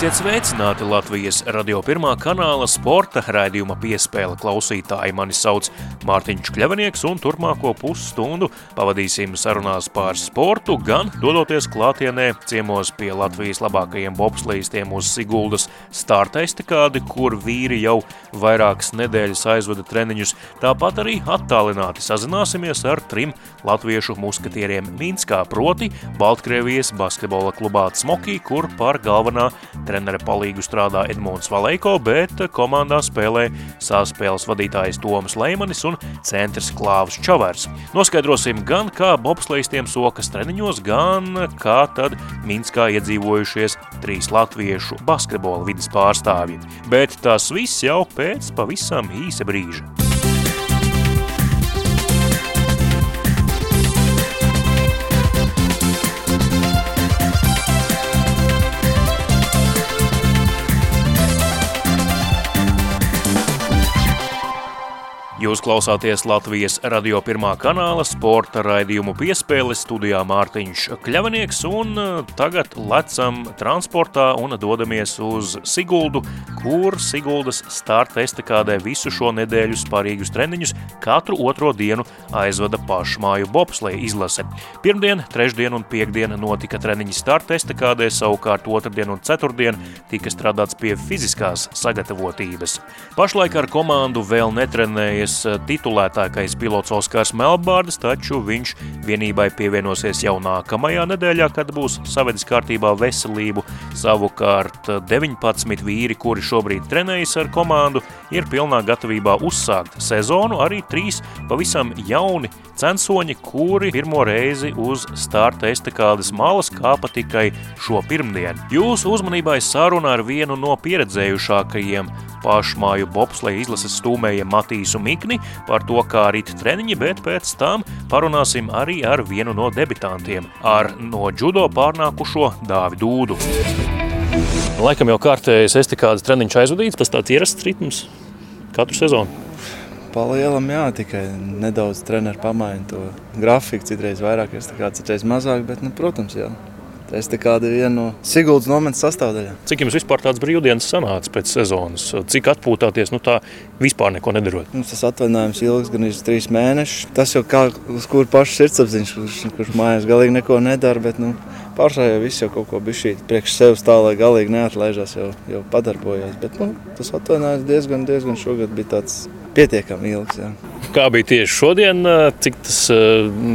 Esiet sveicināti Latvijas radio pirmā kanāla sporta raidījuma piespēle klausītāji. Mani sauc Mārtiņš Kļavinieks un turpmāko pusstundu pavadīsim sarunās pār sportu, gan dodoties klātienē ciemos pie Latvijas labākajiem bobslīstiem uz Siguldas starta estekādi, kur vīri jau vairākas nedēļas aizvada treniņus. Tāpat arī attālināti sazināsimies ar trim latviešu muskatieriem Minskā, proti Baltkrievijas basketbola klubā Smokī, kur par galvenā Trenera palīgu strādā Edmunds Valēko, bet komandā spēlē sāspēles vadītājs Tomas Leimanis un centrs Klāvs Čavers. Noskaidrosim gan, kā bobslēstiem sokas treniņos, gan kā tad Minskā iedzīvojušies trīs latviešu basketbola vidas pārstāvji. Bet tas viss jau pēc pavisam īsa brīža. Jūs klausāties Latvijas radio pirmā kanāla sporta raidījumu piespēle studijā Mārtiņš Kļavanieks un uh, tagad lecam transportā un dodamies uz Siguldu, kur Siguldas starta estakādē visu šo nedēļu sparīgus treniņus katru otro dienu aizvada pašmāju bobsleja izlase. Pirmdien, trešdien un piekdien notika treniņi starta estakādē, savukārt otrdien un ceturtdien tika strādāts pie fiziskās sagatavotības. Pašlaik ar komandu vēl netrenējas Latvijas eh, titulētākais pilots Oskars Melbārds, taču viņš vienībai pievienosies jau nākamajā nedēļā, kad būs savedis kārtībā veselību. Savukārt 19 eh, vīri, kuri šobrīd trenējas ar komandu, ir pilnā gatavībā uzsākt sezonu, arī trīs pavisam jauni censoņi, kuri pirmo reizi uz starta estakādes malas kāpa tikai šo pirmdienu. Jūsu uzmanībai saruna ar vienu no pieredzējušākajiem pašmāju bobsleja izlases stūmējiem Matīsu Mikni par to, kā rīt treniņi, bet pēc tam parunāsim arī ar vienu no debitantiem, ar no judo pārnākušo Dāvi Dūdu. Laikam jau kārtējais estikādas treniņš aizvadīts, tas tāds ierasts ritms katru sezonu. Palielam, jā, tikai nedaudz treneru pamaina to grafiku, citreiz vairāk, citreiz mazāk, bet, nu, protams, jā. Tas ir viena no Siguldas nometnes sastāvdaļām. Cik jums vispār tāds brīvdienas sanāca pēc sezonas? Cik atpūtāties, nu tā vispār neko nedarot? Mums tas atvaļinājums ilgs gan iz trīs mēnešus. Tas jau kā uz kur pašu sirdsapziņas, kurš, kurš mājās galīgi neko nedara, bet nu, pārsvarā jau viss jau kaut ko bija šī priekš sevis tā, lai galīgi neatlaižās, jau, jau padarbojās. Bet nu, tas atvaļinājums diezgan, diezgan šogad bija tāds pietiekami ilgs. Jā. Kā bija tieši šodien, cik tas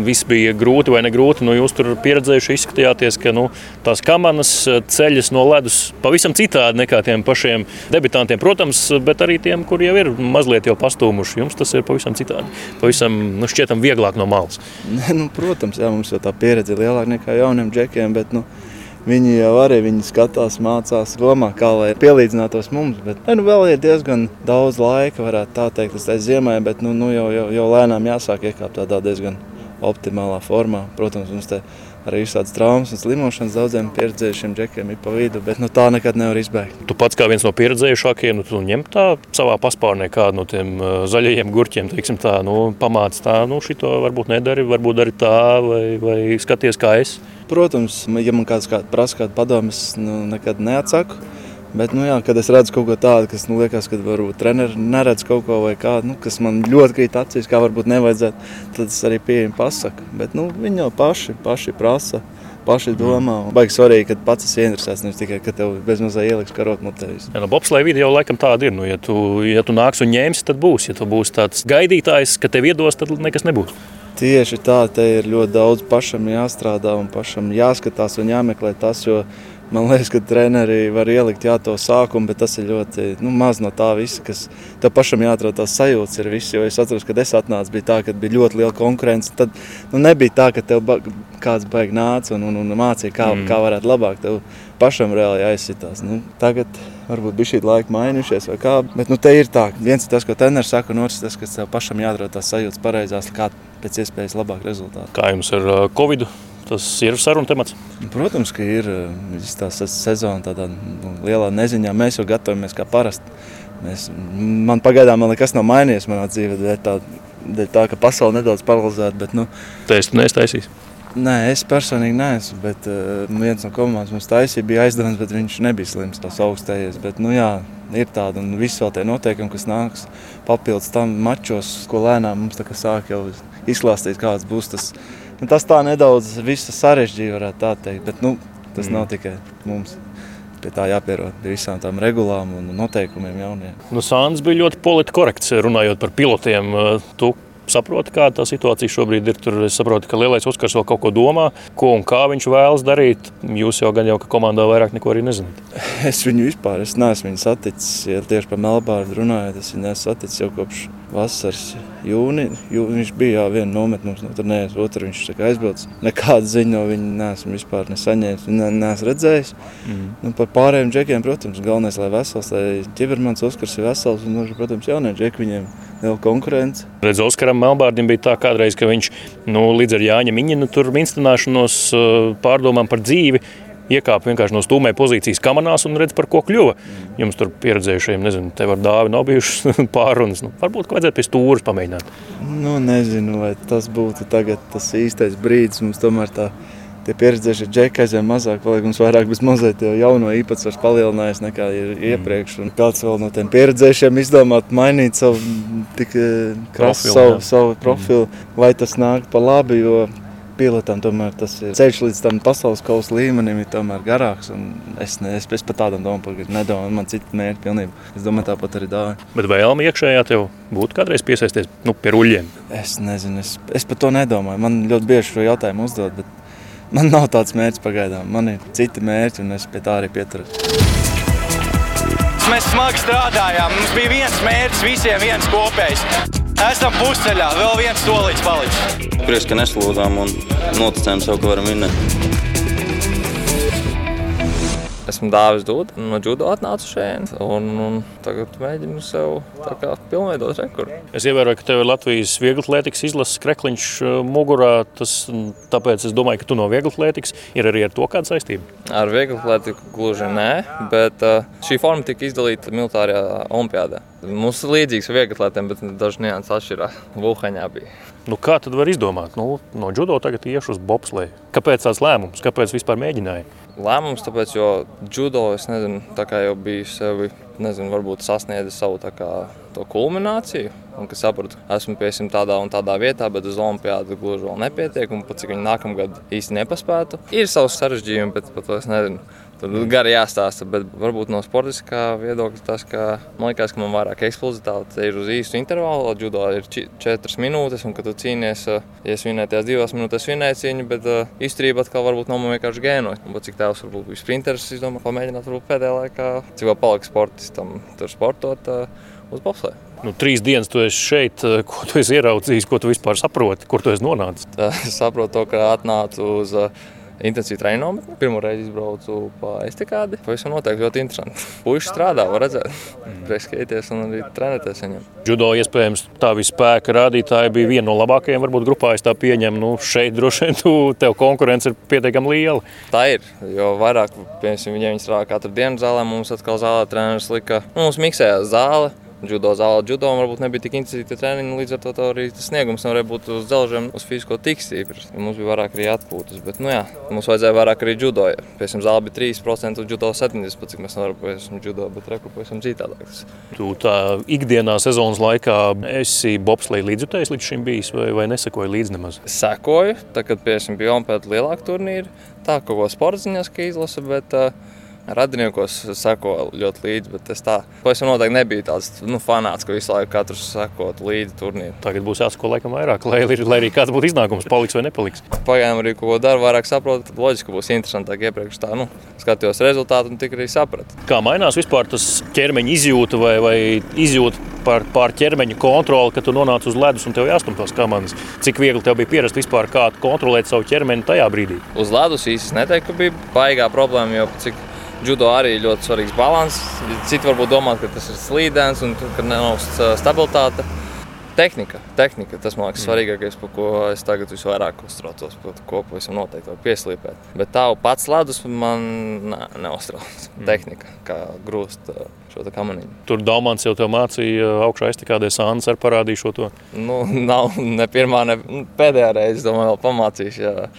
viss bija grūti vai negrūti? Nu, jūs tur pieredzējuši izskatījāties, ka nu, tās kamanas ceļas no ledus pavisam citādi nekā tiem pašiem debitantiem, protams, bet arī tiem, kur jau ir mazliet jau pastūmuši. Jums tas ir pavisam citādi. Pavisam nu, šķietam vieglāk no malas. Nu, protams, jā, mums jau tā pieredze ir lielāka nekā jauniem džekiem, bet nu, Viņi jau arī viņi skatās, mācās, domā, kā lai pielīdzinātos mums. Bet ne, nu, vēl ir diezgan daudz laika, varētu tā teikt, līdz ziemai, bet nu, nu, jau, jau, jau lēnām jāsāk iekāpt tādā diezgan optimālā formā. Protams, mums te arī visādas traumas un slimošanas daudziem pieredzējušiem džekiem ir pa vidu, bet nu, tā nekad nevar izbēgt. Tu pats kā viens no pieredzējušākajiem, nu, tu ņem tā savā paspārnē kādu no tiem zaļajiem gurķiem, teiksim tā, nu, pamāc tā, nu, šito varbūt nedari, varbūt dari tā, vai, vai skaties kā es. Protams, ja man kāds kā, prasa kādu padomu, es nu, nekad neatsaku. Bet, nu, jā, kad es redzu kaut ko tādu, kas nu, liekas, ka varbūt treneris neredz kaut ko tādu, nu, kas man ļoti krīt acīs, kā varbūt nevajadzētu, tad es arī pieejami pasaku. Bet nu, viņi jau paši, paši prasa. Paši domā, baigi svarīgi, ka pats esi interesēts. Nevis tikai, ka tev bezmazliet ieliks karot mutē. Ja, nu, Bobslēga vidi jau laikam tāda ir. Nu, ja, tu, ja tu nāks un ņemsi, tad būs. Ja tu būsi tāds gaidītājs, ka tev iedos, tad nekas nebūs. Tieši tā, te ir ļoti daudz pašam jāstrādā un pašam jāskatās un jāmeklē tas, jo man liekas, ka treneri var ielikt jā, to sākumu, bet tas ir ļoti nu, maz no tā visa, kas tev pašam jāatrod tās sajūtas ir viss, jo es atceros, kad es atnācu, bija tā, ka bija ļoti liela konkurence, tad nu, nebija tā, ka tev ba kāds baigi nāca un, un, un mācīja, kā, mm. kā varētu labāk, tev pašam reāli jāizsitās. Nu, tagad varbūt bija šī laika mainījušies vai kā, bet nu, te ir tā, viens ir tas, ko treneris saka, un otrs tas, kas tev pašam jāatrod tās sajūtas pareizās, kā pēc iespējas labāk rezultātu. Kā jums ar Covid? Tas ir saruna temats. Protams, ka ir tā sezona tādā nu, lielā neziņā. Mēs jau gatavojamies kā parasti. Mēs, man pagaidām man nekas nav mainījies manā dzīvē, dēļ tā, dēļ tā ka pasaule nedaudz paralizēta. Bet, nu, Tēst tu neiztaisīs? Nē, es personīgi neesmu, bet uh, viens no komandas mums taisīja, bija aizdevums, bet viņš nebija slims, tas augstējies. Bet, nu, jā, ir tāda un viss vēl tie noteikumi, kas nāks papildus tam mačos, ko lēnām mums sāk jau izklāstīt, kāds būs tas. Nu, tas tā nedaudz sarežģīja, varētu tā teikt, bet nu, tas mm. nav tikai mums pie tā jāpierod pie visām tām regulām un noteikumiem jauniem. Nu, Sāns bija ļoti politiski korekts runājot par pilotiem. Tu saproti, kāda tā situācija šobrīd ir. Tur es saprotu, ka lielais Oskars vēl kaut ko domā, ko un kā viņš vēlas darīt. Jūs jau gan jau, ka komandā vairāk neko arī nezināt. Es viņu vispār es neesmu saticis. Ja tieši par Melbārdu runājot, es viņu esmu saticis jau kopš vasaras jūnija. Jū, viņš bija jā, viena nometne, mums no tur neviens otru viņš aizbraucis. Nekādu ziņu no viņa neesmu vispār nesaņēmis, ne, neesmu redzējis. Mm. Nu, par pārējiem džekiem, protams, galvenais, lai vesels, lai ķibermans Oskars ir vesels un, protams, jaunie džeki viņiem liela konkurence. Redz, Oskaram Melbārdim bija tā kādreiz, ka viņš nu, līdz ar Jāņa Miņina tur inscenēšanos pārdomām par dzīvi iekāpa vienkārši no stūmē pozīcijas kamanās un redz, par ko kļuva. Jums tur pieredzējušajiem, nezinu, te var dāvi nav bijušas pārunas. Nu, varbūt, vajadzētu pie stūras pamēģināt. Nu, nezinu, vai tas būtu tagad tas īstais brīdis mums tomēr tā tie pieredzējušie džeki aizvien mazāk, paliek mums vairāk bez mazliet jauno īpatsvars palielinājis nekā ir mm. iepriekš. Un kāds vēl no tiem pieredzējušiem izdomāt mainīt savu tik eh, krasu, savu, savu profilu, mm. vai tas nāk pa labi, jo pilotam tomēr tas ir ceļš līdz tam pasaules kausa līmenim ir tomēr garāks. Es, ne, es, es pat tādam domāju, nedomāju, man citi mērķi pilnībā. Es domāju, tāpat arī dāvā. Bet vēlme iekšējā tev būtu kādreiz piesaisties nu, pie ruļļiem? Es nezinu, es, es par to nedomāju. Man ļoti bieži šo jautājumu uzdod, bet Man nav tāds mērķis pagaidām. Man ir citi mērķi, un es pie tā arī pieturos. Mēs smagi strādājām. Mums bija viens mērķis, visiem viens kopējs. Esam pusceļā, vēl viens solīts palicis. Prieks, ka neslūdzām un noticējām sev, ka varam vinnēt. Esmu dāvis dūdu, no judo atnācu šeit, un, un tagad mēģinu sev pilnveidot rekordu. Es ievēroju, ka tev ir Latvijas vieglatlētikas izlases krekliņš uh, mugurā. Tas, tāpēc es domāju, ka tu no vieglatlētikas ir arī ar to kāda saistība. Ar vieglatlētiku gluži nē, bet uh, šī forma tika izdalīta militārajā olimpiādā. Mums ir līdzīgs vieglatlētiem, bet daži nianses atšķirās. Vuhaņā bija. Nu, kā tad var izdomāt? Nu, no judo tagad iešu uz bobsleju. Kāpēc tāds lēmums? Kāpēc vispār mēģināji? Lēmums, tāpēc, jo judo es nezinu, jau biju sevi, nezinu, varbūt sasniedzis savu kā, kulmināciju. Un es sapratu, esmu piesim tādā un tādā vietā, bet uz olimpiādu gluži vēl nepietiek. Un pat cik viņi nākamgad īsti nepaspētu, ir savs sarežģījums, bet pat to es nezinu. Tur gari jāstāsta, bet varbūt no sportiskā viedokļa tas, ka man liekas, ka man vairāk eksplozitāte ir uz īstu intervālu. Judo ir 4 minūtes, un kad tu cīnies, ja es vinēju tajās divās minūtēs, vinēju cīņu, bet uh, izturība atkal varbūt nav man vienkārši gēnos. Un, cik tēvs varbūt bija sprinteris, es domāju, pamēģināt varbūt pēdējā laikā, cik vēl palika sportistam tur sportot uh, uz bobslēju. Nu, trīs dienas tu esi šeit, ko tu esi ieraudzījis, ko tu vispār saproti, kur tu esi nonācis? Es saprotu to, ka atnācu uz uh, intensīvu treniņu. Pirmā reize izbraucu pa estekādi. Pavisam noteikti ļoti interesanti. Puisši strādā, var redzēt, mm. priekšskaities un arī trenēties viņam. Judo iespējams tā vispēka rādītāja bija viena no labākajiem, varbūt grupā es tā pieņemu. Nu, šeit droši vien tu, tev konkurence ir pietiekami liela. Tā ir, jo vairāk, piemēram, viņi strādā katru dienu zālē, mums atkal zālē treneris lika, nu, mums miksējās zāle judo zāle. Judo varbūt nebija tik intensīva treniņa, līdz ar to, to arī sniegums nevarēja būt uz dzelžiem, uz fizisko tik stiprs. Mums bija vairāk arī atpūtas, bet, nu jā, mums vajadzēja vairāk arī judo. Ja. Piemēram, zāle bija 3%, un judo 70%, cik mēs nevaram judo, bet rekuposim citādāk. Tu tā ikdienā sezonas laikā esi bobslēji līdzjutējis līdz šim bijis vai, vai nesekoji līdz nemaz? Sekoju, tad, kad, piemēram, bija Olimpiāda lielāka turnīra, tā kaut ko sporta ziņās, ka izlasa, bet uh, radiniekos seko ļoti līdzi, bet es tā pavisam noteikti nebiju tāds nu, fanāts, ka visu laiku katrs sekot līdzi turnīram. Tagad būs jāsako laikam vairāk, lai, lai arī kāds būtu iznākums, paliks vai nepaliks. Pagaidām arī ko daru, vairāk saprotu, loģiski būs interesantāk iepriekš tā, nu, skatījos rezultātu un tik arī sapratu. Kā mainās vispār tas ķermeņa izjūta vai, vai izjūta par, par ķermeņa kontroli, kad tu nonāc uz ledus un tev jāstum tos kamanas. Cik viegli tev bija pierast vispār kā kontrolēt savu ķermeni tajā brīdī? Uz ledus īsti neteiktu, ka bija baigā problēma, jo cik Judo arī ļoti svarīgs līdzsvars. Citi varbūt domā, ka tas ir slīdens un ka nav stabilitāte. Tehnika, tehnika, tas man liekas mm. svarīgākais, par ko es tagad visvairāk uztraucos. Ko pavisam noteikti var pieslīpēt. Bet tā pats ledus man ne, neuztrauc. Mm. Tehnika, kā grūst šo kamaniņu. Tur Daumans jau te mācīja augšā aiztikādē sānis ar parādīšo to. Nu, nav ne pirmā, ne pēdējā reize, domāju, vēl pamācīšu. Jā.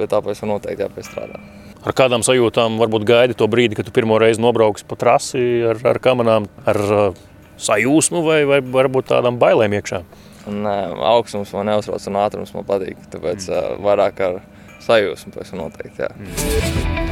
Bet tāpēc man noteikti jāpiestrādā. Ar kādām sajūtām varbūt gaidi to brīdi, kad tu pirmo reizi nobrauksi pa trasi ar, ar kamerām, ar uh, sajūsmu vai, vai varbūt tādām bailēm iekšā? Nē, augstums man neuztrauc un ātrums man patīk. Tāpēc mm. uh, vairāk ar sajūsmu pēc noteikti. Jā. Mm.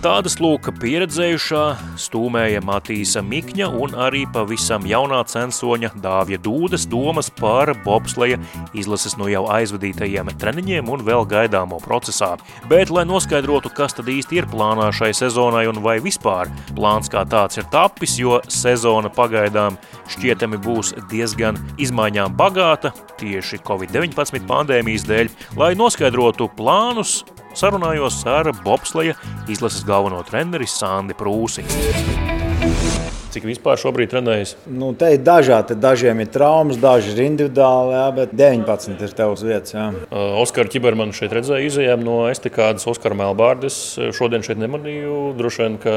Tādas lūka pieredzējušā stūmēja Matīsa Mikņa un arī pavisam jaunā censoņa Dāvja Dūdas domas par bobsleja izlases no jau aizvadītajiem treniņiem un vēl gaidāmo procesā. Bet, lai noskaidrotu, kas tad īsti ir plānā šai sezonai un vai vispār plāns kā tāds ir tapis, jo sezona pagaidām šķietami būs diezgan izmaiņām bagāta tieši Covid-19 pandēmijas dēļ, lai noskaidrotu plānus, sarunājos ar bobsleja izlases galveno treneri Sandi Prūsi. Cik vispār šobrīd trenējas? Nu, te ir dažādi. Dažiem ir traumas, daži ir individuāli, jā, bet 19 ir tevs vietas. Uh, Oskar Čibermanu šeit redzēju izējām no estikādas Oskara Melbārdes. Šodien šeit nemanīju. Droši vien, ka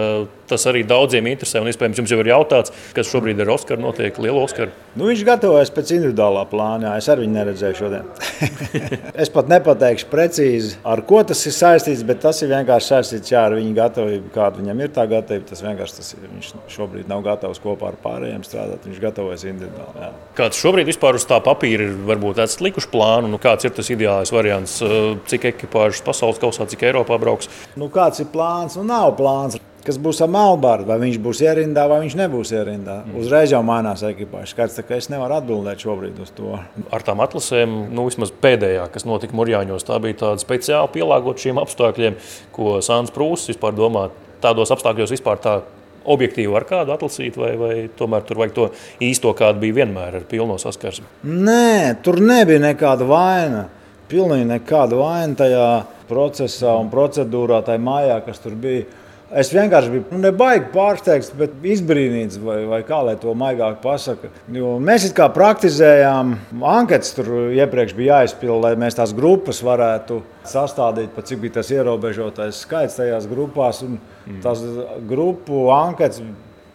tas arī daudziem interesē. Un iespējams jums jau ir jautāts, kas šobrīd ar Oskaru notiek, lielu Oskaru. Nu, viņš gatavojas pēc individuālā plāna. Jā. Es arī viņu neredzēju šodien. es pat nepateikšu precīzi, ar ko tas ir saistīts, bet tas ir vienkārši saistīts jā, ar viņa gatavību, kāda viņam ir tā gatavība. Tas vienkārši tas ir. Viņš šobrīd nav gatavs kopā ar pārējiem strādāt. Viņš gatavojas individuāli. Jā. Kāds šobrīd vispār uz tā papīra ir? Varbūt esat likuši plānu, nu, kāds ir tas ideālais variants, cik ekipāžas pasaules kausā, cik Eiropā brauks? Nu, kāds ir plāns? Nu, nav plāns. Kas būs ar Melbārdu? Vai viņš būs ierindā, vai viņš nebūs ierindā? Mm. Uzreiz jau mainās ekipāžas. Skaidrs, ka es nevaru atbildēt šobrīd uz to. Ar tām atlasēm, nu, vismaz pēdējā, kas notika Mūrjāņos, tā bija tāda speciāli pielāgota šiem apstākļiem, ko Sāns Prūss vispār domā. Tādos apstākļos vispār tā objektīvi var kādu atlasīt, vai, vai tomēr tur vajag to īsto, kāda bija vienmēr ar pilno saskarsmi? Nē, tur nebija nekāda vaina. Pilnīgi nekāda vaina tajā procesā un procedūrā, tajā mājā, kas tur bija. Es vienkārši biju nu, nebaigi pārsteigts, bet izbrīnīts, vai, vai kā lai to maigāk pasakā. Mēs kā praktizējām, anketas tur iepriekš bija jāizpild, lai mēs tās grupas varētu sastādīt, cik bija tas ierobežotais skaits tajās grupās. Un tās grupu anketas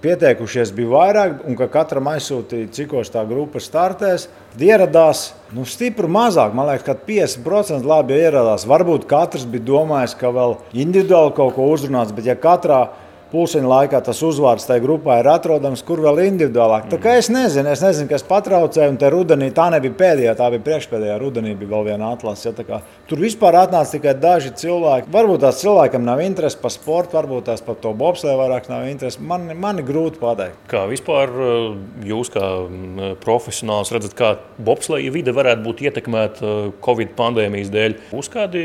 pieteikušies bija vairāk, un ka katram aizsūtīja, cikos tā grupa startēs. Tad ieradās nu, stipri mazāk, man liekas, ka 50% labi ieradās. Varbūt katrs bija domājis, ka vēl individuāli kaut ko uzrunāts, bet ja katrā Pulseņa laikā tas uzvārds tajā grupā ir atrodams, kur vēl individuālāk. Tā kā es nezinu, es nezinu, kas patraucēja, un te rudenī tā nebija pēdējā, tā bija priekšpēdējā rudenī, bija vēl viena atlase. Ja, tur vispār atnāca tikai daži cilvēki. Varbūt tās cilvēkam nav interesi par sportu, varbūt tās par to bobslēju vairāk nav interesi. Man, man ir grūti pateikt. Kā vispār eh, jūs, kā mm, profesionāls, redzat, kā bobslēja vide varētu būt ietekmēta eh, Covid pandēmijas dēļ? Uz kādi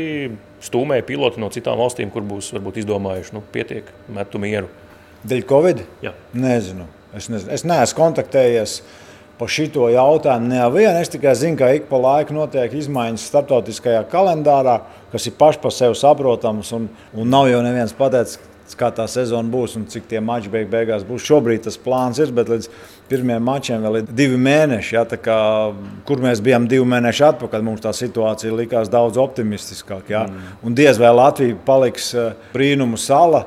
stūmēja piloti no citām valstīm, kur būs varbūt izdomājuši, nu, pietiek, metu mieru. Dēļ Covid? Jā. Nezinu. Es, nezinu. es neesmu kontaktējies par šo jautājumu. Nevienu. Es tikai zinu, ka ik pa laiku notiek izmaiņas starptautiskajā kalendārā, kas ir paši par sevi saprotams. Un, un nav jau neviens pateicis, kā tā sezona būs un cik tie mači beig beigās būs. Šobrīd tas plāns ir, bet līdz pirmiem mačiem vēl ir divi mēneši. Ja, kā, kur mēs bijām divi mēneši atpakaļ, mums tā situācija likās daudz optimistiskāka. Ja. Mm. Un diez vai Latvija paliks eh, brīnumu sala.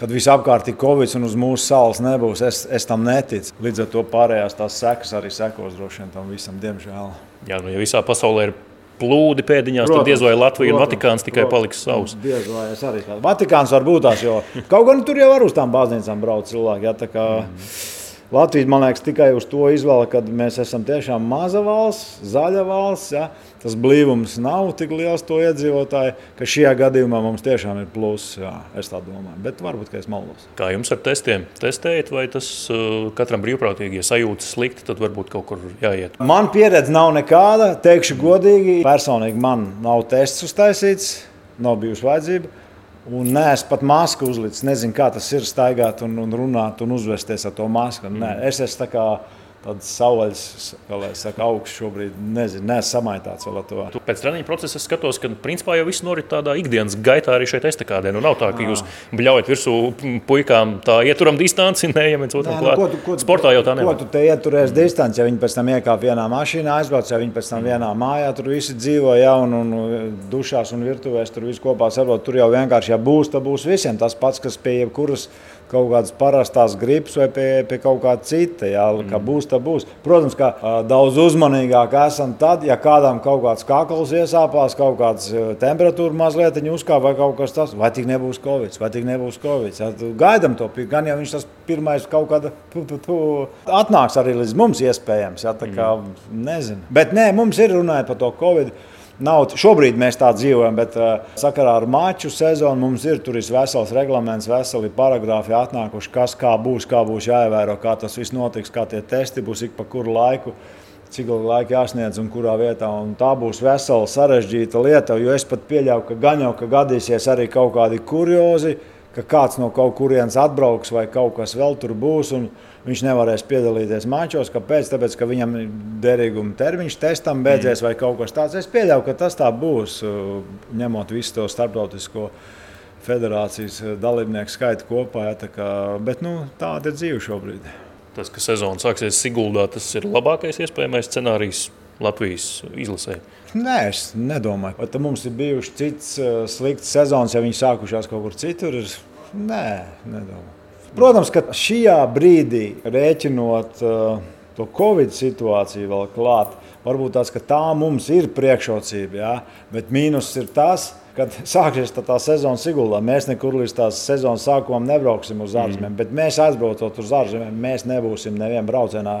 Kad viss apkārt ir covid un uz mūsu salas nebūs, es, es tam neticu. Līdz ar to pārējās tās sekas arī sekos droši vien tam visam, diemžēl. Jā, nu, ja visā pasaulē ir plūdi pēdiņās, protams, tad diez vai Latvija protams, un Vatikāns tikai protams, paliks savs. Diez vai es arī tādu. Vatikāns var būt tās, jo kaut gan tur jau var uz tām baznīcām braukt cilvēki. Ja, tā kā, mm. Latvija, man liekas, tikai uz to izvēle, ka mēs esam tiešām maza valsts, zaļa valsts. Ja? Tas blīvums nav tik liels to iedzīvotāju, ka šajā gadījumā mums tiešām ir pluss. Jā, es tā domāju, bet varbūt es maldos. Kā jums ar testiem? Testējat, vai tas uh, katram brīvprātīgi, ja sajūtas slikti, tad varbūt kaut kur jāiet? Man pieredze nav nekāda. Teikšu godīgi, personīgi man nav tests uztaisīts, nav bijusi vajadzība. Un nē, es pat masku uzliku. Nezinu, kā tas ir staigāt un, un runāt un uzvesties ar to masku. Nē, mm. es esmu tāds saules, kā lai saka, augsts šobrīd. Nezinu, neesmu samaitāts vēl to. Tu pēc treniņa procesa skatos, ka principā jau viss norit tādā ikdienas gaitā arī šeit estakādē. Nu, nav tā, ka jūs bļaujat virsū puikām, tā ieturam distanci, neejam viens otram klāt. Nu, ko tu, ko, Sportā jau tā nevar. Ko tu te ieturēsi distanci, ja viņi pēc tam iekāp vienā mašīnā, aizbrauc, ja viņi pēc tam vienā mājā, tur visi dzīvo jau un, un dušās un virtuvēs, tur viss kopā saprot, tur jau vienkārši, ja būs, tad būs visiem tas pats, kas pie jebkuras kaut kādas parastās gripas vai pie, pie kaut kā cita. Jā, kā mm. būs, tā būs. Protams, ka uh, daudz uzmanīgāk esam tad, ja kādam kaut kāds kakls iesāpās, kaut kāds uh, temperatūra mazliet uzkāpa vai kaut kas tāds, vai tik nebūs covid, vai tik nebūs covid. Jā, gaidam to, gan jau viņš tas pirmais kaut kāda tu, tu, tu, atnāks arī līdz mums iespējams. Jā, tā kā mm. nezinu. Bet nē, mums ir runājot par to covid. Nav, šobrīd mēs tā dzīvojam, bet uh, sakarā ar maču sezonu mums ir tur vesels reglaments, veseli paragrāfi atnākuši, kas kā būs, kā būs jāievēro, kā tas viss notiks, kā tie testi būs ik pa kuru laiku. Cik ilgi laika jāsniedz un kurā vietā. Un tā būs vesela sarežģīta lieta. Jo es pat pieļauju, ka gan jau ka gadīsies arī kaut kādi kuriozi, ka kāds no kaut kurienes atbrauks vai kaut kas vēl tur būs. Un, viņš nevarēs piedalīties mačos. Kāpēc? Tāpēc, ka viņam derīguma termiņš testam beidzies mm. vai kaut kas tāds. Es pieļauju, ka tas tā būs, uh, ņemot visu to starptautisko federācijas uh, dalībnieku skaitu kopā. Ja, kā, bet nu, tāda ir dzīve šobrīd. Tas, ka sezona sāksies Siguldā, tas ir labākais iespējamais scenārijs Latvijas izlasē. Nē, es nedomāju, ka mums ir bijušas citas uh, sliktas sezonas, ja viņi sākušās kaut kur citur. Nē, nedomāju. Protams, ka šajā brīdī, rēķinot uh, to Covid situāciju vēl klāt, varbūt tās, tā mums ir priekšrocība, jā, bet mīnus ir tas, kad sāksies tā, tā sezona Siguldā. Mēs nekur līdz tās sezonas sākumam nebrauksim uz ārzemēm, mm. bet mēs aizbraucot uz ārzemēm, mēs nebūsim nevienā braucienā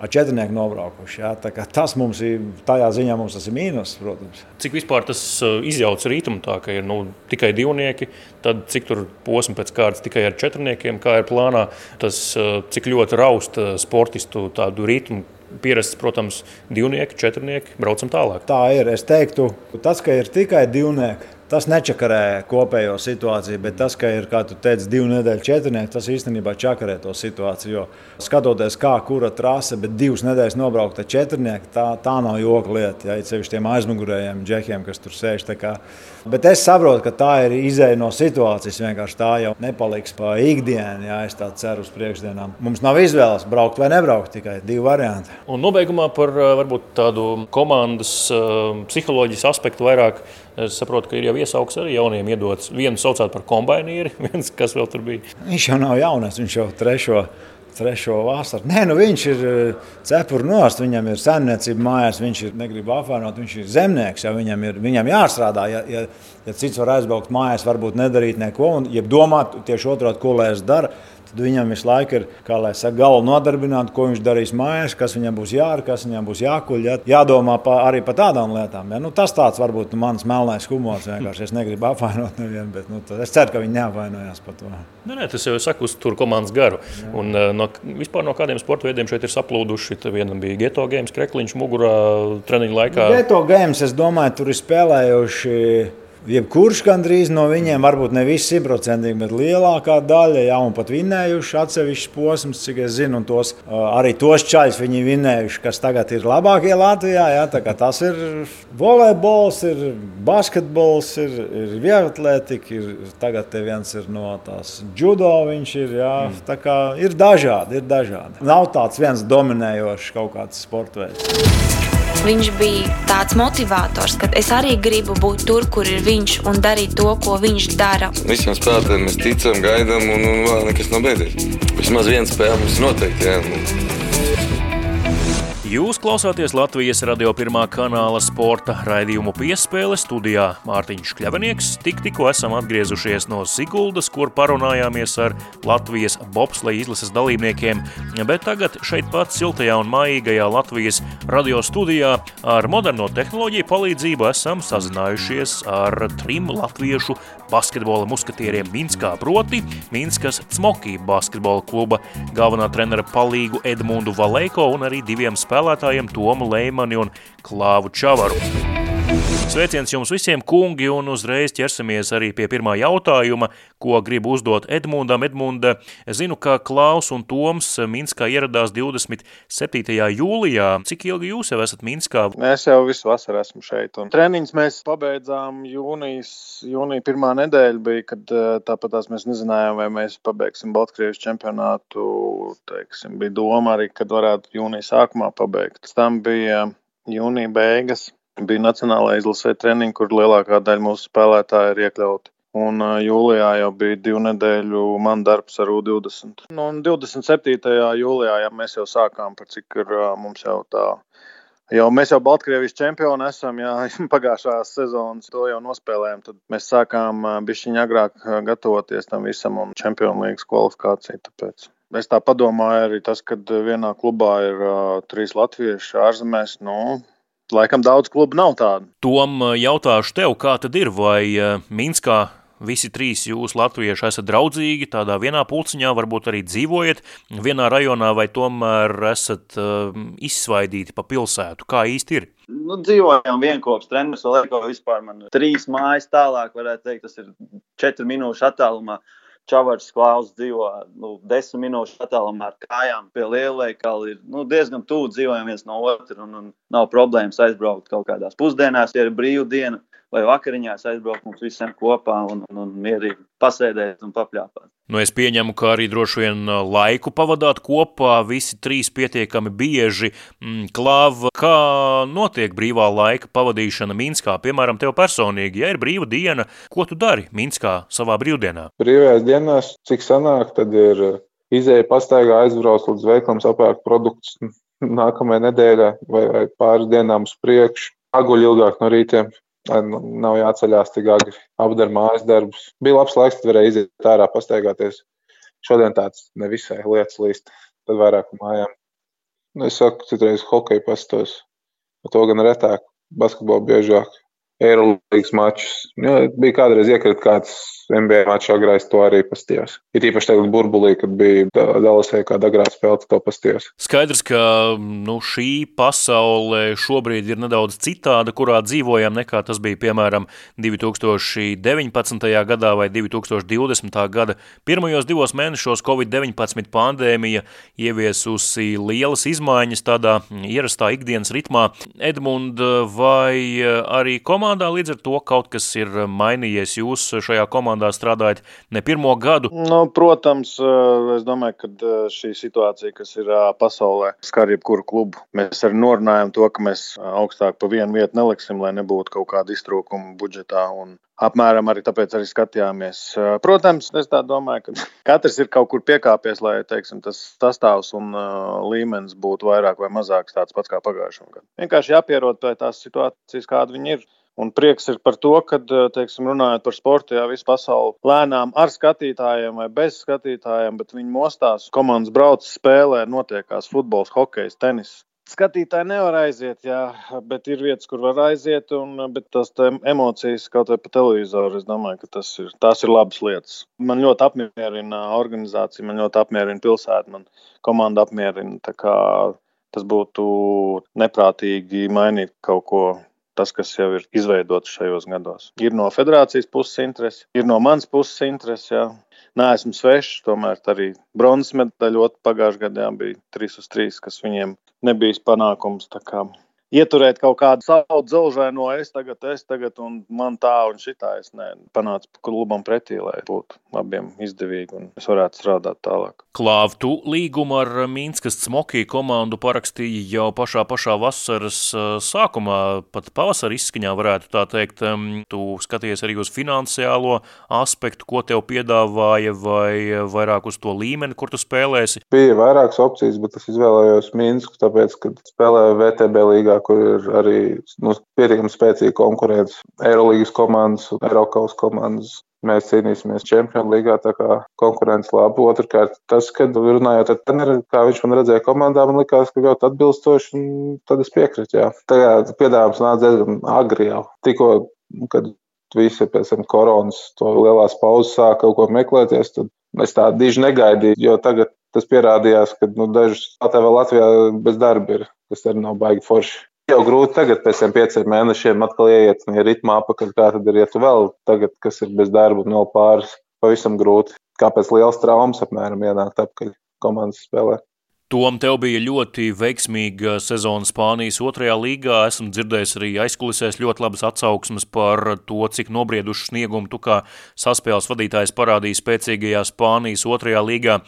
ar četrnieku nobraukuši. Ja? Tas mums ir, tādā ziņā mums tas ir mīnus, protams. Cik vispār tas uh, izjauc rītumu tā, ka ir nu, tikai divnieki, tad cik tur posmi pēc kārtas tikai ar četrniekiem, kā ir plānā, tas uh, cik ļoti raust uh, sportistu tādu rītumu. Pierasts, protams, divnieki, četrnieki, braucam tālāk. Tā ir. Es teiktu, tas, ka ir tikai divnieki, Tas nečakarē kopējo situāciju, bet tas, ka ir, kā tu teici, divu nedēļu četrnieki, tas īstenībā čakarē to situāciju. Jo skatoties, kā kura trase, bet divas nedēļas nobraukt ar četrnieku, tā, tā nav joka lieta. Ja, Ceļš tiem aizmugurējiem džekiem, kas tur sēž. Bet es saprotu, ka tā ir izēja no situācijas. Vienkārši tā jau nepaliks pa ikdienu, ja es tā ceru uz priekšdienām. Mums nav izvēles braukt vai nebraukt, tikai divi varianti. Un nobeigumā par varbūt tādu komandas uh, psiholoģijas aspektu vairāk. Es saprotu, ka ir jau iesaukts arī jauniem iedots. Vienu saucāt par kombināciju, viens kas vēl tur bija. Viņš jau nav jaunais, viņš jau trešo. Trešo vasaru. Nē, nu viņš ir eh, cepura nost, viņam ir saimniecība mājās, viņš ir, negrib apvainot, viņš ir zemnieks, ja viņam ir viņam jāstrādā. Ja, ja, ja cits var aizbraukt mājās, varbūt nedarīt neko, un ja domāt tieši otrādi, ko lai es daru, Tad viņam visu laiku ir saka, galva nodarbināta, ko viņš darīs mājās, kas viņam būs jādara, kas viņam būs jākuļ. Jā, jādomā pa, arī par tādām lietām. Ja? Nu, tas tāds varbūt nu, mans melnais humors. Vienkārši. Es negribu apvainot nevienu, bet nu, es ceru, ka viņi neapvainojās par to. Nu, nē, tas jau ir saku, tur komandas garu. Jā. Un, eh, no, vispār no kādiem sporta veidiem šeit ir saplūduši. Vienam bija geto games, krekliņš mugurā treniņa laikā. Geto games, es domāju, tur ir spēlējuši Jebkurš gandrīz no viņiem, varbūt ne visi simtprocentīgi, bet lielākā daļa, un pat vinējuši atsevišķus posmus, cik es zinu, un tos, arī tos čaļus viņi vinējuši, kas tagad ir labākie Latvijā. Jā, tas ir volejbols, ir basketbols, ir, ir vieglatlētika, ir tagad viens ir no tās judo, viņš ir, jā, mm. tā kā ir dažādi, ir dažādi. Nav tāds viens dominējošs kaut kāds sporta veids. Viņš bija tāds motivators, ka es arī gribu būt tur, kur ir viņš un darīt to, ko viņš dara. Visiem spēlētājiem mēs ticam, gaidām, un, un vēl nekas nav beidzies. Vismaz viena spēle mums noteikti. Jā. Jūs klausāties Latvijas radio pirmā kanāla sporta raidījumu piespēle studijā Mārtiņš Kļavinieks. Tik, tikko esam atgriezušies no Siguldas, kur parunājāmies ar Latvijas bobsleja izlases dalībniekiem, bet tagad šeit pat siltajā un maīgajā Latvijas radio studijā ar moderno tehnoloģiju palīdzību esam sazinājušies ar trim latviešu basketbola muskatieriem Minskā, proti Minskas Cmokī basketbola kluba galvenā trenera palīgu Edmundu Valēko un arī diviem spēlētājiem Tomu Leimani un Klāvu Čavaru. Sveiciens jums visiem, kungi, un uzreiz ķersimies arī pie pirmā jautājuma, ko gribu uzdot Edmundam. Edmunda, zinu, ka Klaus un Toms Minskā ieradās 27. jūlijā. Cik ilgi jūs jau esat Minskā? Mēs jau visu vasaru esmu šeit. Un treniņus mēs pabeidzām jūnijas, jūnija pirmā nedēļa bija, kad eh, tāpat mēs nezinājām, vai mēs pabeigsim Baltkrievijas čempionātu. Teiksim, bija doma arī, kad varētu jūnija sākumā pabeigt. Tam bija jūnija beigas bija Nacionālajā izlasē treniņi, kur lielākā daļa mūsu spēlētāju ir iekļauti. Un jūlijā jau bija divu nedēļu man darbs ar U20. Nu, un 27. jūlijā ja mēs jau sākām, par cik ir mums jau tā. Jau mēs jau Baltkrievijas čempioni esam, jā, pagājušās sezonas to jau nospēlējām. Tad mēs sākām bišķiņā agrāk gatavoties tam visam un čempionu līgas kvalifikāciju. Tāpēc. Es tā padomāju arī tas, ka vienā klubā ir uh, trīs latvieši ārzemēs. Nu, Laikam daudz klubu nav tādu. Tom jautāšu tev, kā tad ir, vai Minskā visi trīs jūs latvieši esat draudzīgi, tādā vienā pulciņā, varbūt arī dzīvojat vienā rajonā, vai tomēr esat uh, izsvaidīti pa pilsētu? Kā īsti ir? Nu, dzīvojam vienopus treneris, vēl ir vispār man trīs mājas tālāk, varētu teikt, tas ir četru minūšu attālumā. Čavars Klaus dzīvo nu, desmit minūšu attālumā ar kājām pie lielveikala. Ir nu, diezgan tuvu dzīvojam viens no otra un, un nav problēmas aizbraukt kaut kādās pusdienās, ja ir brīvdiena vai vakariņās aizbraukt mums visiem kopā un, un, un mierīgi pasēdēt un papļāpāt. Nu, es pieņemu, ka arī droši vien laiku pavadāt kopā, visi trīs pietiekami bieži. Mm, Klāv, kā notiek brīvā laika pavadīšana Minskā? Piemēram, tev personīgi, ja ir brīva diena, ko tu dari Minskā savā brīvdienā? Brīvajās dienās, cik sanāk, tad ir izēja pastaigā aizbraukt līdz veikalam, sapērkt produktus nākamajai nedēļai vai, vai pāris dienām uz priekšu. Aguļ ilgāk no rītiem, Nu, nav jāceļās tik agri, apdara mājas darbus. Bija labs laiks, tad varēja iziet ārā, pastaigāties. Šodien tāds nevisai lietas līst, tad vairāk mājām. Nu, es saku, citreiz hokeju pastos, to gan retāk, basketbolu biežāk. Eirolandes mačus. Jā, bija kādreiz iekrita kāds NBA mačs, agrāk to arī pastījos. Ir īpaši tagad burbulī, kad bija Dallasē kāda agrā spēle, to pastījos. Skaidrs, ka nu, šī pasaule šobrīd ir nedaudz citāda, kurā dzīvojam, nekā tas bija piemēram 2019. gadā vai 2020. gada. Pirmajos divos mēnešos Covid-19 pandēmija ieviesusi lielas izmaiņas tādā ierastā ikdienas ritmā. Edmund, vai arī komanda komandā, līdz ar to kaut kas ir mainījies. Jūs šajā komandā strādājat ne pirmo gadu. Nu, protams, eh, es domāju, ka eh, šī situācija, kas ir eh, pasaulē, skar jebkuru klubu. Mēs arī norunājam to, ka mēs augstāk pa vienu vietu neliksim, lai nebūtu kaut kāda iztrūkuma budžetā. Un apmēram arī tāpēc arī skatījāmies. Protams, es domāju, ka katrs ir kaut kur piekāpies, lai teiksim, tas sastāvs un uh, līmenis būtu vairāk vai mazāk tāds pats kā pagājušajā gadā. Vienkārši jāpierod pie tās situācijas, kāda viņi ir. Un prieks ir par to, ka, teiksim, runājot par sportu, jā, visa pasaule lēnām ar skatītājiem vai bez skatītājiem, bet viņi mostās, komandas brauc, spēlē, notiekās futbols, hokejs, tenis. Skatītāji nevar aiziet, jā, bet ir vietas, kur var aiziet, un tās emocijas kaut vai pa televizoru. Es domāju, ka tas ir, tās ir labas lietas. Man ļoti apmierina organizācija, man ļoti apmierina pilsēta, man komanda apmierina. Tas būtu neprātīgi mainīt kaut ko tas, kas jau ir izveidots šajos gados. Ir no federācijas puses interese, ir no manas puses interese. Jā. Nē, esmu svešs, tomēr arī bronzas medaļa pagājušajā gadā bija 3 uz 3, kas viņiem nebija panākums ieturēt kaut kādu savu dzelžaino, es tagad, es tagad, un man tā un šitā. Es ne, panācu klubam pretī, lai būtu abiem izdevīgi un es varētu strādāt tālāk. Klāv, tu līgumu ar Mīnskas Smokī komandu parakstīji jau pašā pašā vasaras sākumā, pat pavasara izskaņā varētu tā teikt. Tu skaties arī uz finansiālo aspektu, ko tev piedāvāja, vai vairāk uz to līmeni, kur tu spēlēsi? Bija vairākas opcijas, bet es izvēlējos Mīnsku, tāpēc, ka spēlēju VTB līgā kur ir arī nu, pietiekami spēcīga konkurence. Eirolandes komandas, Eiropas komandas. Mēs cīnīsimies Champions League, tā kā konkurence laba. Otrakārt, tas, kad runājot ar treneri, kā viņš man redzēja komandā, man likās, ka ļoti atbilstoši, un tad es piekrītu. Jā. Tagad piedāvājums nāca diezgan agri jau. Tikko, kad visi pēc tam koronas to lielās pauzes sāka kaut ko meklēties, tad es tā diži negaidīju, jo tagad tas pierādījās, ka nu, dažas tā vēl Latvijā bez darba ir, kas arī nav baigi forši. Jau grūti tagad, pēc tam pieciem mēnešiem, atkal ieiet ritmā apakaļ. Kā tad ir, ja tu vēl tagad, kas ir bez darba vēl pāris, pavisam grūti. Kāpēc liels traumas apmēram ienākt apakaļ komandas spēlē? Tom, tev bija ļoti veiksmīga sezona Spānijas otrajā līgā. Esmu dzirdējis arī aizkulisēs ļoti labas atsauksmes par to, cik nobriedušu sniegumu tu kā saspēles vadītājs parādīji spēcīgajā Spānijas otrajā līgā.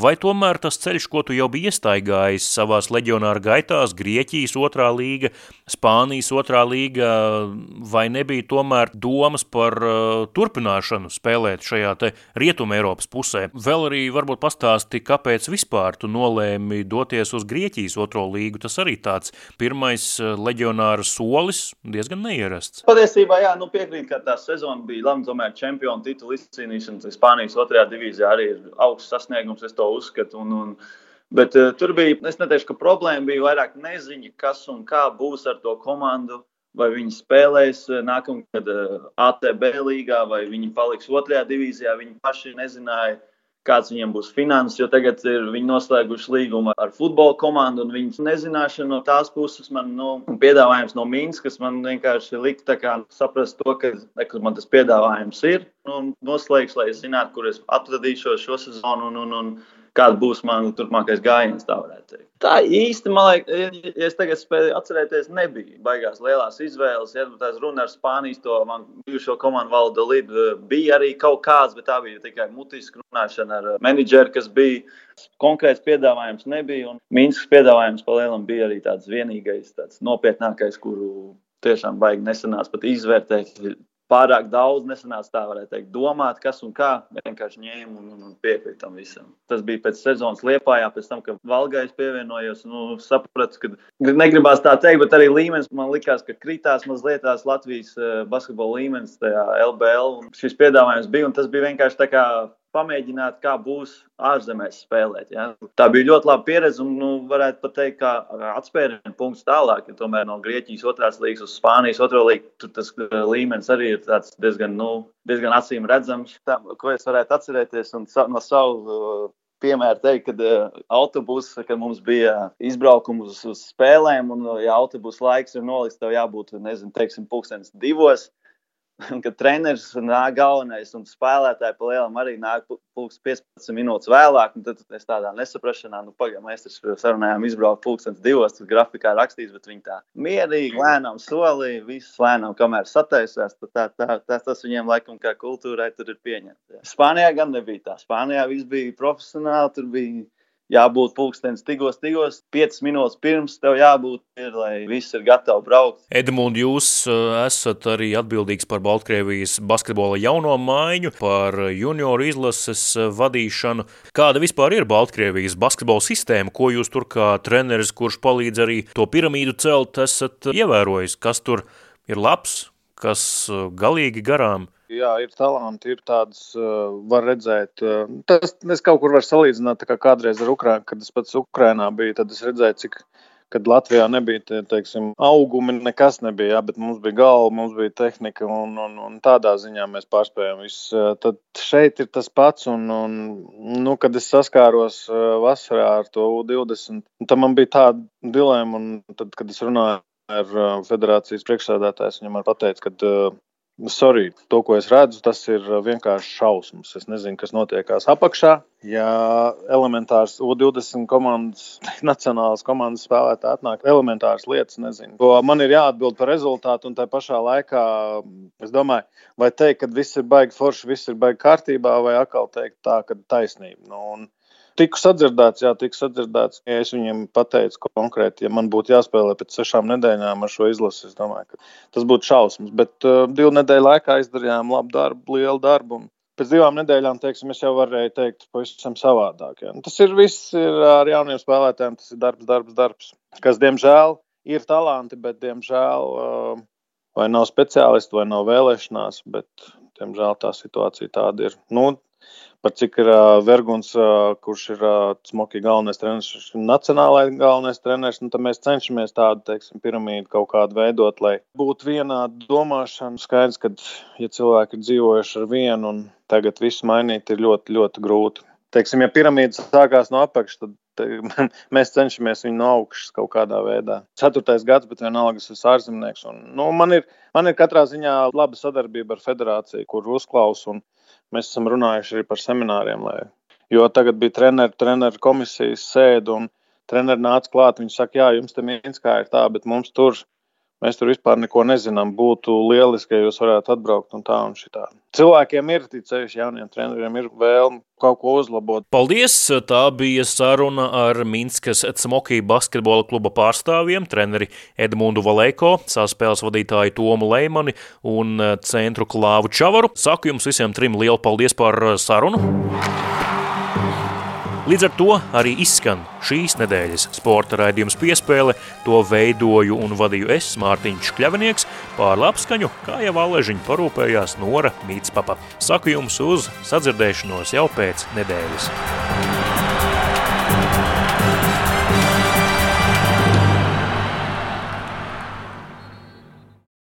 Vai tomēr tas ceļš, ko tu jau biji iestaigājis savās leģionāra gaitās, Grieķijas otrā līga, Spānijas otrā līga, vai nebija tomēr domas par uh, turpināšanu spēlēt šajā te Rietuma Eiropas pusē? Vēl arī varbūt pastāsti, kāpēc vispār tu nolēmi nolēmi doties uz Grieķijas otro līgu. Tas arī tāds pirmais eh, leģionāra solis, diezgan neierasts. Patiesībā, jā, nu piekrīt, ka tā sezona bija labi. Tomēr čempionu titulu izcīnīšana Spānijas otrajā divīzijā arī ir augsts sasniegums, es to uzskatu. Un, un, bet uh, tur bija, es neteikšu, ka problēma bija vairāk neziņa, kas un kā būs ar to komandu. Vai viņi spēlēs eh, nākamgad ATB līgā, vai viņi paliks otrajā divīzijā. Viņi paši nezināja, kāds viņiem būs finanses, jo tagad ir viņi noslēguši līgumu ar futbola komandu, un viņas nezināšana no tās puses man nu, piedāvājums no Mīnskas man vienkārši lika saprast to, ka man tas piedāvājums ir un noslēgs, lai es zinātu, kur es atradīšos šo sezonu. Un, un, un, kāds būs mans turpmākais gājiens. Tā, tā īsti, man liekas, ja es tagad spēju atcerēties, nebija baigās lielās izvēles. Ja tās runa ar Spānijas, to man bijušo komandu valda Lidu bija arī kaut kāds, bet tā bija tikai mutiska runāšana ar menedžeru, kas bija. Konkrēts piedāvājums nebija, un Mīnskas piedāvājums pa lielam bija arī tāds vienīgais, tāds nopietnākais, kuru tiešām baigi nesanāca pat izvērtēt pārāk daudz nesanāca tā, varētu teikt, domāt, kas un kā. Vienkārši ņēmu un, un, un piekrītu tam visam. Tas bija pēc sezonas liepājā, pēc tam, kad Valgais pievienojos. Nu, sapratu, ka negribās tā teikt, bet arī līmenis man likās, ka kritās mazliet tās Latvijas eh, basketbola līmenis tajā LBL. Šis piedāvājums bija, un tas bija vienkārši tā kā pamēģināt, kā būs ārzemēs spēlēt. Ja? Tā bija ļoti laba pieredze, un nu, varētu pat teikt, ka atspērienu punkts tālāk, ja tomēr no Grieķijas otrās līnijas uz Spānijas otro līniju, tur tas uh, līmenis arī ir diezgan, nu, diezgan acīm redzams. Tā, ko es varētu atcerēties un no savu uh, piemēru teikt, kad uh, autobuss, kad mums bija izbraukums uz, uz spēlēm, un ja autobusu laiks ir nolikts, tev jābūt, nezinu, teiksim, pulkstenis divos kad treneris nāk galvenais un spēlētāji pa lielam arī nāk pulks 15 minūtes vēlāk. Tad es tādā nesaprašanā, nu, pagaidām, mēs taču sarunājām izbraukt pulkstenis divos, tas grafikā rakstīts, bet viņi tā mierīgi, lēnām solī, viss lēnām, kamēr sataisās. Tā, tā, tā, tas viņiem laikam kā kultūrai tur ir pieņemts. Spānijā gan nebija tā. Spānijā viss bija profesionāli, tur bija jābūt pulkstenis tigos, tigos, 5 minūtes pirms tev jābūt, ir, lai viss ir gatavs braukt. Edmund, jūs uh, esat arī atbildīgs par Baltkrievijas basketbola jauno maiņu, par junioru izlases uh, vadīšanu. Kāda vispār ir Baltkrievijas basketbola sistēma, ko jūs tur kā treneris, kurš palīdz arī to piramīdu celt, esat ievērojis, kas tur ir labs, kas uh, galīgi garām? Jā, ir talanti, ir tādas, uh, var redzēt. Uh, tas es kaut kur varu salīdzināt, kā kādreiz ar Ukraiņu, kad es pats Ukrainā biju, tad es redzēju, cik. Kad Latvijā nebija te, teiksim, augumi, nekas nebija, jā, bet mums bija galva, mums bija tehnika, un, un, un tādā ziņā mēs pārspējām visu. Tad šeit ir tas pats, un, un nu, kad es saskāros vasarā ar to U20, tad man bija tāda dilemma, un tad, kad es runāju ar federācijas priekšsēdētājs, viņam arī pateica, ka Sorry, to, ko es redzu, tas ir uh, vienkārši šausmas. Es nezinu, kas notiekās apakšā. Ja elementārs U20 komandas, nacionālās komandas spēlētāji atnāk elementāras lietas, nezinu. To man ir jāatbild par rezultātu, un tā pašā laikā es domāju, vai teikt, ka viss ir baigi forši, viss ir baigi kārtībā, vai atkal teikt tā, ka taisnība. Nu, un, Tiku sadzirdēts, jā, tiku sadzirdēts. Ja es viņiem pateicu konkrēti, ja man būtu jāspēlē pēc sešām nedēļām ar šo izlasi, es domāju, ka tas būtu šausmas. Bet uh, divu nedēļu laikā izdarījām labu darbu, lielu darbu. Pēc divām nedēļām, teiksim, es jau varēju teikt, pavisam savādāk. Ja. Tas ir viss ir ar jauniem spēlētājiem, tas ir darbs, darbs, darbs. Kas, diemžēl, ir talanti, bet, diemžēl, uh, vai nav speciālisti, vai nav vēlēšanās, bet, diemžēl, tā situācija tāda ir. Nu, par cik ir uh, Verguns, uh, kurš ir uh, smoki galvenais treneris, nacionālais galvenais treneris, nu, tad mēs cenšamies tādu, teiksim, piramīdu kaut kādu veidot, lai būtu vienāda domāšana. Skaidrs, ka, ja cilvēki ir dzīvojuši ar vienu un tagad visu mainīt, ir ļoti, ļoti grūti. Teiksim, ja piramīda sākās no apakšas, tad mēs cenšamies viņu no augšas kaut kādā veidā. Ceturtais gads, bet vienalga es esmu ārzemnieks. Un, nu, man, ir, man ir katrā ziņā laba sadarbība ar federāciju, kur uzklausu. Mēs esam runājuši arī par semināriem. Lai, jo tagad bija treneru, treneru komisijas sēde, un treneri nāca klāt. Viņi saka, jā, jums te mīnus kā ir tā, bet mums tur Mēs tur vispār neko nezinām. Būtu lieliski, ja jūs varētu atbraukt un tā un šitā. Cilvēkiem ir ticējuši, jauniem treneriem ir vēlme kaut ko uzlabot. Paldies! Tā bija saruna ar Minskas Cmokī basketbola kluba pārstāvjiem, treneri Edmundu Valēko, saspēles vadītāju Tomu Leimani un centru Klāvu Čavaru. Saku jums visiem trim lielu paldies par sarunu! Līdz ar to arī izskan šīs nedēļas sporta raidījums piespēle. To veidoju un vadīju es, Mārtiņš Kļavinieks, pār labskaņu, kā jau Aležiņa parūpējās Nora Mītspapa. Saku jums uz sadzirdēšanos jau pēc nedēļas.